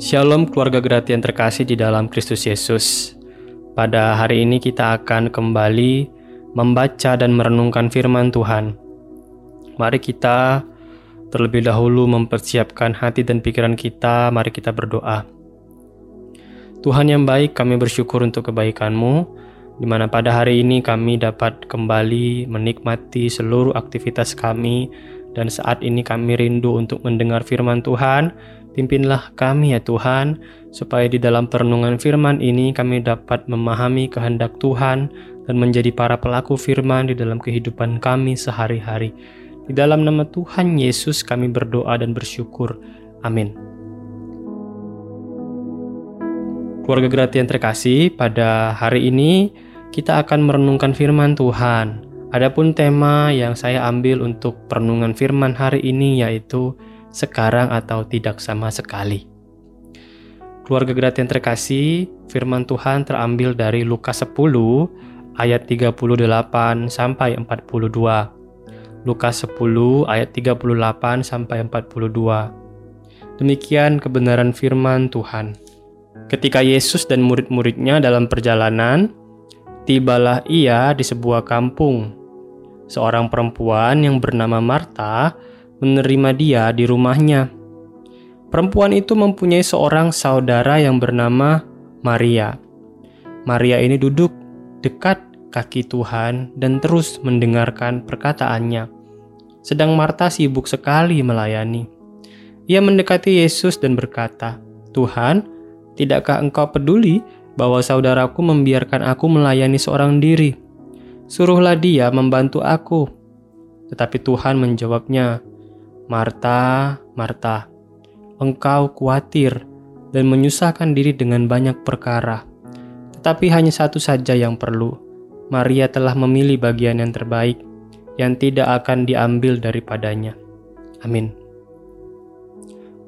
Shalom keluarga gratia yang terkasih di dalam Kristus Yesus. Pada hari ini kita akan kembali membaca dan merenungkan firman Tuhan. Mari kita terlebih dahulu mempersiapkan hati dan pikiran kita, mari kita berdoa. Tuhan yang baik, kami bersyukur untuk kebaikan-Mu, di mana pada hari ini kami dapat kembali menikmati seluruh aktivitas kami, dan saat ini kami rindu untuk mendengar firman Tuhan, Pimpinlah kami ya Tuhan, supaya di dalam perenungan firman ini kami dapat memahami kehendak Tuhan dan menjadi para pelaku firman di dalam kehidupan kami sehari-hari. Di dalam nama Tuhan Yesus kami berdoa dan bersyukur. Amin. Keluarga gratia yang terkasih, pada hari ini kita akan merenungkan firman Tuhan. Adapun tema yang saya ambil untuk perenungan firman hari ini yaitu sekarang atau tidak sama sekali. Keluarga gratis yang terkasih, firman Tuhan terambil dari Lukas 10 ayat 38 sampai 42. Lukas 10 ayat 38 sampai 42. Demikian kebenaran firman Tuhan. Ketika Yesus dan murid-muridnya dalam perjalanan, tibalah ia di sebuah kampung. Seorang perempuan yang bernama Marta menerima dia di rumahnya. Perempuan itu mempunyai seorang saudara yang bernama Maria. Maria ini duduk dekat kaki Tuhan dan terus mendengarkan perkataannya. Sedang Marta sibuk sekali melayani. Ia mendekati Yesus dan berkata, "Tuhan, tidakkah Engkau peduli bahwa saudaraku membiarkan aku melayani seorang diri? Suruhlah dia membantu aku." Tetapi Tuhan menjawabnya, Marta, Marta, engkau khawatir dan menyusahkan diri dengan banyak perkara. Tetapi hanya satu saja yang perlu. Maria telah memilih bagian yang terbaik, yang tidak akan diambil daripadanya. Amin.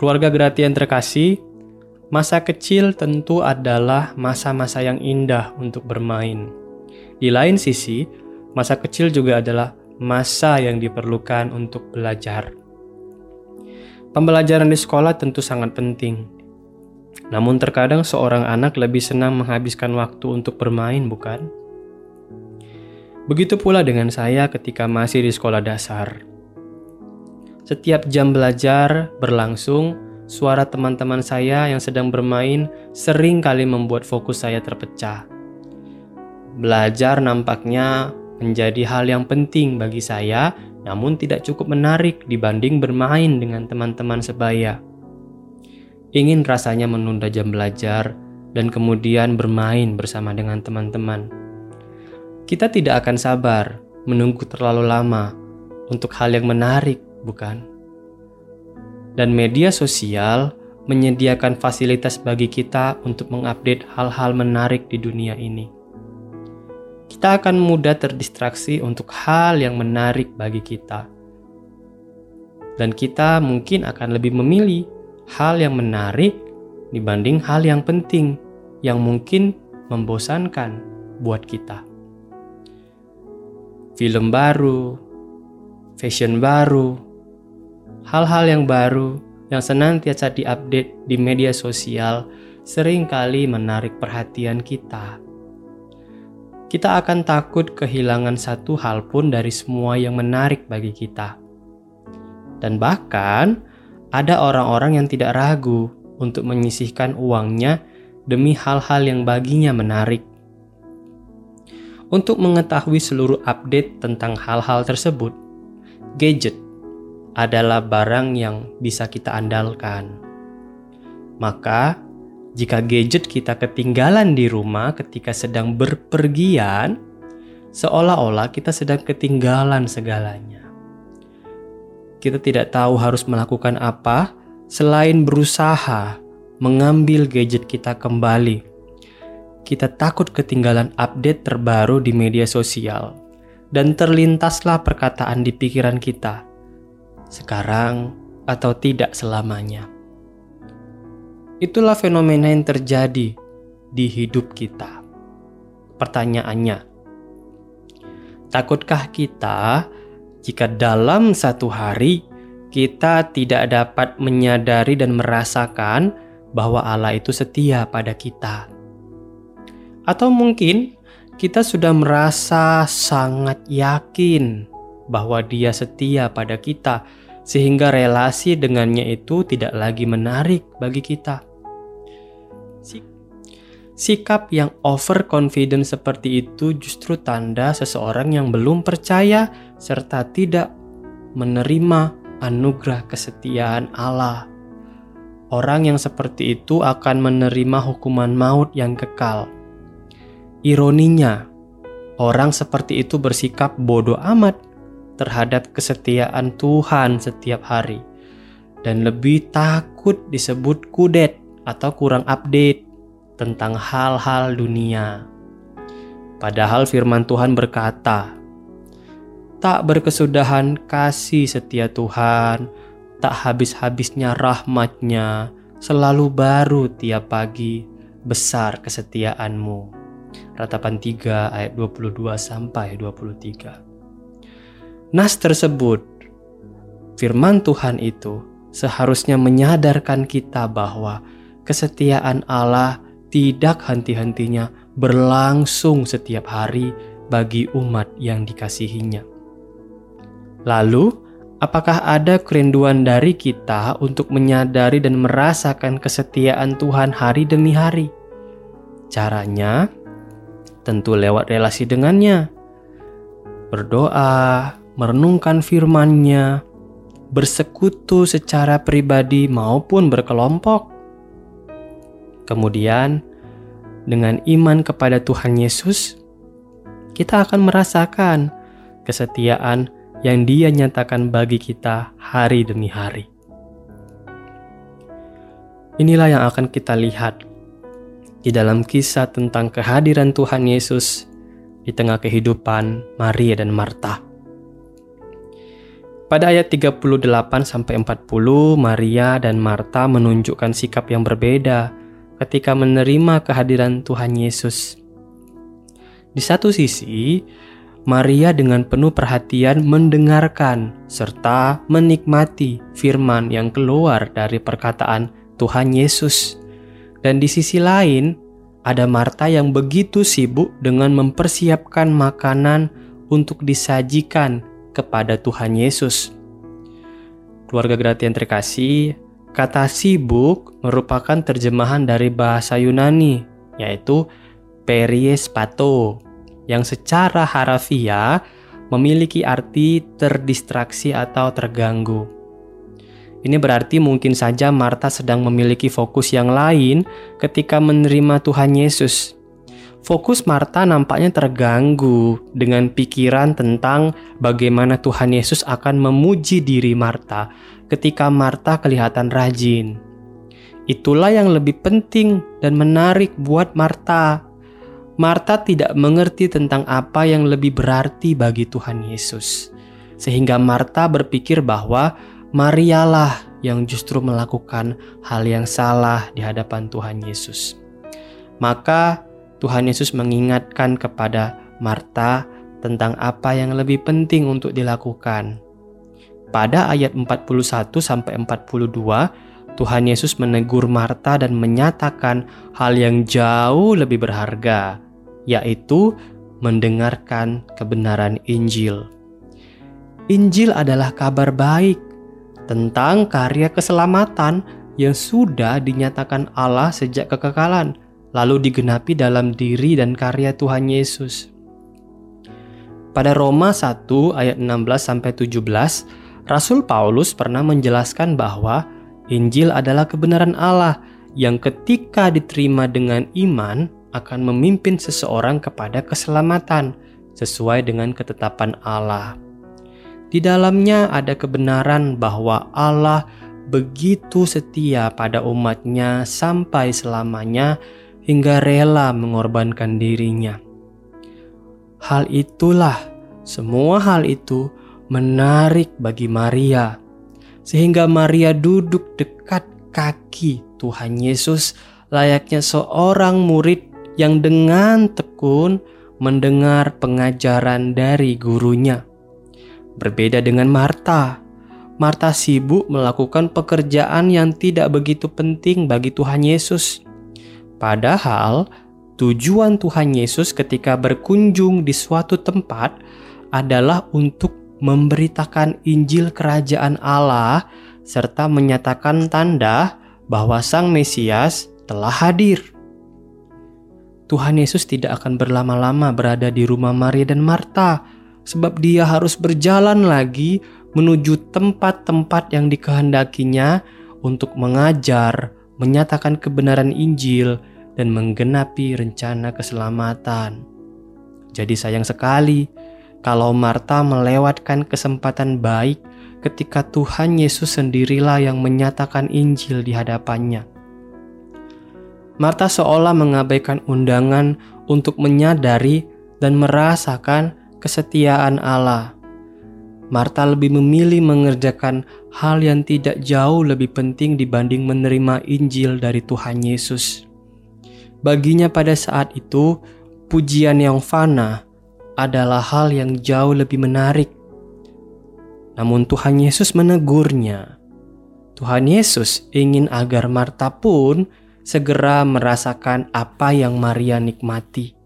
Keluarga gratia yang terkasih, masa kecil tentu adalah masa-masa yang indah untuk bermain. Di lain sisi, masa kecil juga adalah masa yang diperlukan untuk belajar. Pembelajaran di sekolah tentu sangat penting. Namun terkadang seorang anak lebih senang menghabiskan waktu untuk bermain, bukan? Begitu pula dengan saya ketika masih di sekolah dasar. Setiap jam belajar berlangsung, suara teman-teman saya yang sedang bermain sering kali membuat fokus saya terpecah. Belajar nampaknya menjadi hal yang penting bagi saya namun tidak cukup menarik dibanding bermain dengan teman-teman sebaya. Ingin rasanya menunda jam belajar dan kemudian bermain bersama dengan teman-teman. Kita tidak akan sabar menunggu terlalu lama untuk hal yang menarik, bukan? Dan media sosial menyediakan fasilitas bagi kita untuk mengupdate hal-hal menarik di dunia ini kita akan mudah terdistraksi untuk hal yang menarik bagi kita. Dan kita mungkin akan lebih memilih hal yang menarik dibanding hal yang penting yang mungkin membosankan buat kita. Film baru, fashion baru, hal-hal yang baru yang senantiasa diupdate di media sosial sering kali menarik perhatian kita kita akan takut kehilangan satu hal pun dari semua yang menarik bagi kita. Dan bahkan ada orang-orang yang tidak ragu untuk menyisihkan uangnya demi hal-hal yang baginya menarik. Untuk mengetahui seluruh update tentang hal-hal tersebut, gadget adalah barang yang bisa kita andalkan. Maka, jika gadget kita ketinggalan di rumah ketika sedang berpergian, seolah-olah kita sedang ketinggalan segalanya. Kita tidak tahu harus melakukan apa selain berusaha mengambil gadget kita kembali. Kita takut ketinggalan update terbaru di media sosial, dan terlintaslah perkataan di pikiran kita, sekarang atau tidak selamanya. Itulah fenomena yang terjadi di hidup kita. Pertanyaannya, takutkah kita jika dalam satu hari kita tidak dapat menyadari dan merasakan bahwa Allah itu setia pada kita. Atau mungkin kita sudah merasa sangat yakin bahwa Dia setia pada kita, sehingga relasi dengannya itu tidak lagi menarik bagi kita. Sikap yang overconfident seperti itu justru tanda seseorang yang belum percaya serta tidak menerima anugerah kesetiaan Allah. Orang yang seperti itu akan menerima hukuman maut yang kekal. Ironinya, orang seperti itu bersikap bodoh amat terhadap kesetiaan Tuhan setiap hari dan lebih takut disebut kudet atau kurang update tentang hal-hal dunia. Padahal firman Tuhan berkata, "Tak berkesudahan kasih setia Tuhan, tak habis-habisnya rahmatnya, selalu baru tiap pagi, besar kesetiaanmu." Ratapan 3 ayat 22 sampai 23. Nas tersebut, firman Tuhan itu seharusnya menyadarkan kita bahwa kesetiaan Allah tidak henti-hentinya berlangsung setiap hari bagi umat yang dikasihinya. Lalu, apakah ada kerinduan dari kita untuk menyadari dan merasakan kesetiaan Tuhan hari demi hari? Caranya tentu lewat relasi dengannya. Berdoa, merenungkan firman-Nya, bersekutu secara pribadi maupun berkelompok, Kemudian, dengan iman kepada Tuhan Yesus, kita akan merasakan kesetiaan yang Dia nyatakan bagi kita hari demi hari. Inilah yang akan kita lihat di dalam kisah tentang kehadiran Tuhan Yesus di tengah kehidupan Maria dan Marta. Pada ayat 38 sampai 40, Maria dan Marta menunjukkan sikap yang berbeda ketika menerima kehadiran Tuhan Yesus. Di satu sisi, Maria dengan penuh perhatian mendengarkan serta menikmati firman yang keluar dari perkataan Tuhan Yesus. Dan di sisi lain, ada Marta yang begitu sibuk dengan mempersiapkan makanan untuk disajikan kepada Tuhan Yesus. Keluarga Gratian terkasih, Kata sibuk merupakan terjemahan dari bahasa Yunani, yaitu periespato, yang secara harafiah memiliki arti terdistraksi atau terganggu. Ini berarti mungkin saja Marta sedang memiliki fokus yang lain ketika menerima Tuhan Yesus. Fokus Marta nampaknya terganggu dengan pikiran tentang bagaimana Tuhan Yesus akan memuji diri Marta ketika Marta kelihatan rajin. Itulah yang lebih penting dan menarik buat Marta. Marta tidak mengerti tentang apa yang lebih berarti bagi Tuhan Yesus, sehingga Marta berpikir bahwa Marialah yang justru melakukan hal yang salah di hadapan Tuhan Yesus. Maka Tuhan Yesus mengingatkan kepada Marta tentang apa yang lebih penting untuk dilakukan, pada ayat 41 sampai 42, Tuhan Yesus menegur Marta dan menyatakan hal yang jauh lebih berharga, yaitu mendengarkan kebenaran Injil. Injil adalah kabar baik tentang karya keselamatan yang sudah dinyatakan Allah sejak kekekalan, lalu digenapi dalam diri dan karya Tuhan Yesus. Pada Roma 1 ayat 16 sampai 17, Rasul Paulus pernah menjelaskan bahwa Injil adalah kebenaran Allah yang ketika diterima dengan iman akan memimpin seseorang kepada keselamatan sesuai dengan ketetapan Allah. Di dalamnya ada kebenaran bahwa Allah begitu setia pada umatnya sampai selamanya hingga rela mengorbankan dirinya. Hal itulah, semua hal itu menarik bagi Maria, sehingga Maria duduk dekat kaki Tuhan Yesus, layaknya seorang murid yang dengan tekun mendengar pengajaran dari gurunya. Berbeda dengan Marta, Marta sibuk melakukan pekerjaan yang tidak begitu penting bagi Tuhan Yesus. Padahal, tujuan Tuhan Yesus ketika berkunjung di suatu tempat adalah untuk memberitakan Injil Kerajaan Allah serta menyatakan tanda bahwa Sang Mesias telah hadir. Tuhan Yesus tidak akan berlama-lama berada di rumah Maria dan Marta, sebab Dia harus berjalan lagi menuju tempat-tempat yang dikehendakinya untuk mengajar, menyatakan kebenaran Injil, dan menggenapi rencana keselamatan. Jadi, sayang sekali kalau Marta melewatkan kesempatan baik ketika Tuhan Yesus sendirilah yang menyatakan Injil di hadapannya. Marta seolah mengabaikan undangan untuk menyadari dan merasakan kesetiaan Allah. Marta lebih memilih mengerjakan hal yang tidak jauh lebih penting dibanding menerima Injil dari Tuhan Yesus. Baginya, pada saat itu, pujian yang fana adalah hal yang jauh lebih menarik. Namun, Tuhan Yesus menegurnya. Tuhan Yesus ingin agar Marta pun segera merasakan apa yang Maria nikmati,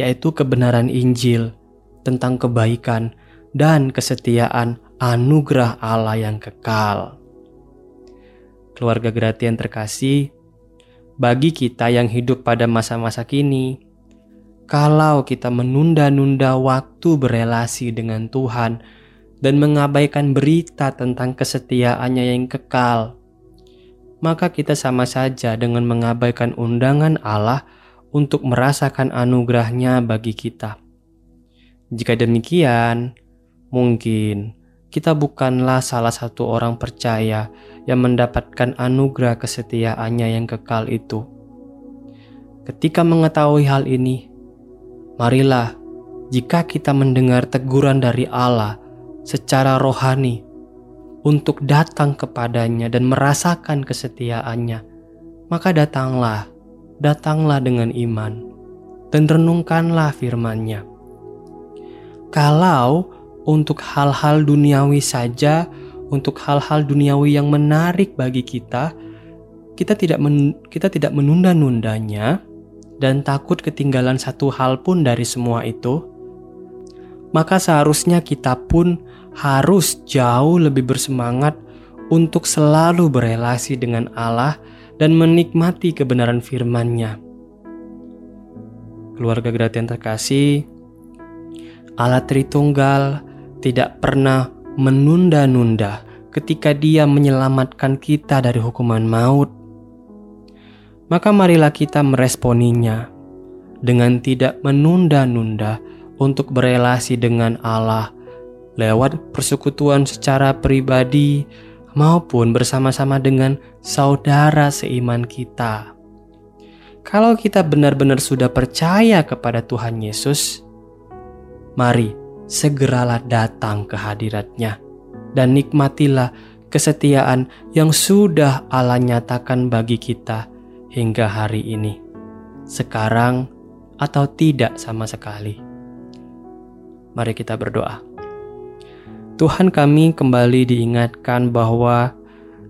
yaitu kebenaran Injil tentang kebaikan dan kesetiaan anugerah Allah yang kekal. Keluarga Gratian terkasih, bagi kita yang hidup pada masa-masa kini, kalau kita menunda-nunda waktu berelasi dengan Tuhan dan mengabaikan berita tentang kesetiaannya yang kekal, maka kita sama saja dengan mengabaikan undangan Allah untuk merasakan anugerahnya bagi kita. Jika demikian, Mungkin kita bukanlah salah satu orang percaya yang mendapatkan anugerah kesetiaannya yang kekal itu. Ketika mengetahui hal ini, marilah jika kita mendengar teguran dari Allah secara rohani untuk datang kepadanya dan merasakan kesetiaannya, maka datanglah, datanglah dengan iman dan renungkanlah firman-Nya. Kalau untuk hal-hal duniawi saja, untuk hal-hal duniawi yang menarik bagi kita, kita tidak men, kita tidak menunda-nundanya dan takut ketinggalan satu hal pun dari semua itu, maka seharusnya kita pun harus jauh lebih bersemangat untuk selalu berelasi dengan Allah dan menikmati kebenaran firman-Nya. Keluarga Gratian terkasih, Allah Tritunggal tidak pernah menunda-nunda ketika Dia menyelamatkan kita dari hukuman maut. Maka marilah kita meresponinya dengan tidak menunda-nunda untuk berelasi dengan Allah lewat persekutuan secara pribadi maupun bersama-sama dengan saudara seiman kita. Kalau kita benar-benar sudah percaya kepada Tuhan Yesus, mari segeralah datang ke hadiratnya dan nikmatilah kesetiaan yang sudah Allah nyatakan bagi kita hingga hari ini, sekarang atau tidak sama sekali. Mari kita berdoa. Tuhan kami kembali diingatkan bahwa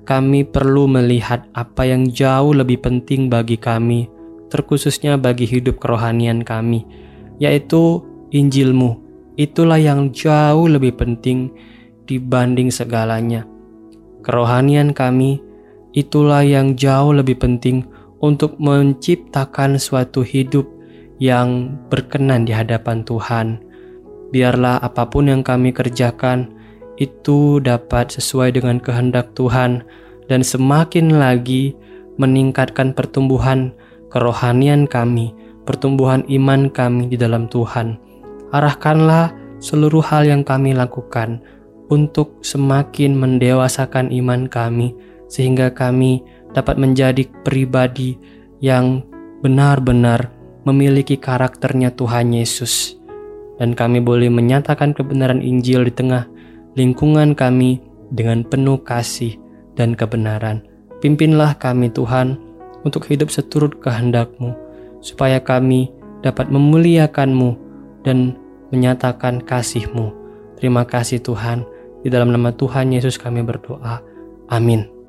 kami perlu melihat apa yang jauh lebih penting bagi kami, terkhususnya bagi hidup kerohanian kami, yaitu Injilmu itulah yang jauh lebih penting dibanding segalanya. Kerohanian kami itulah yang jauh lebih penting untuk menciptakan suatu hidup yang berkenan di hadapan Tuhan. Biarlah apa pun yang kami kerjakan itu dapat sesuai dengan kehendak Tuhan dan semakin lagi meningkatkan pertumbuhan kerohanian kami, pertumbuhan iman kami di dalam Tuhan arahkanlah seluruh hal yang kami lakukan untuk semakin mendewasakan iman kami, sehingga kami dapat menjadi pribadi yang benar-benar memiliki karakternya Tuhan Yesus, dan kami boleh menyatakan kebenaran Injil di tengah lingkungan kami dengan penuh kasih dan kebenaran. Pimpinlah kami, Tuhan, untuk hidup seturut kehendak-Mu, supaya kami dapat memuliakan-Mu dan menyatakan kasih-Mu. Terima kasih Tuhan, Di dalam nama Tuhan Yesus kami berdoa. Amin.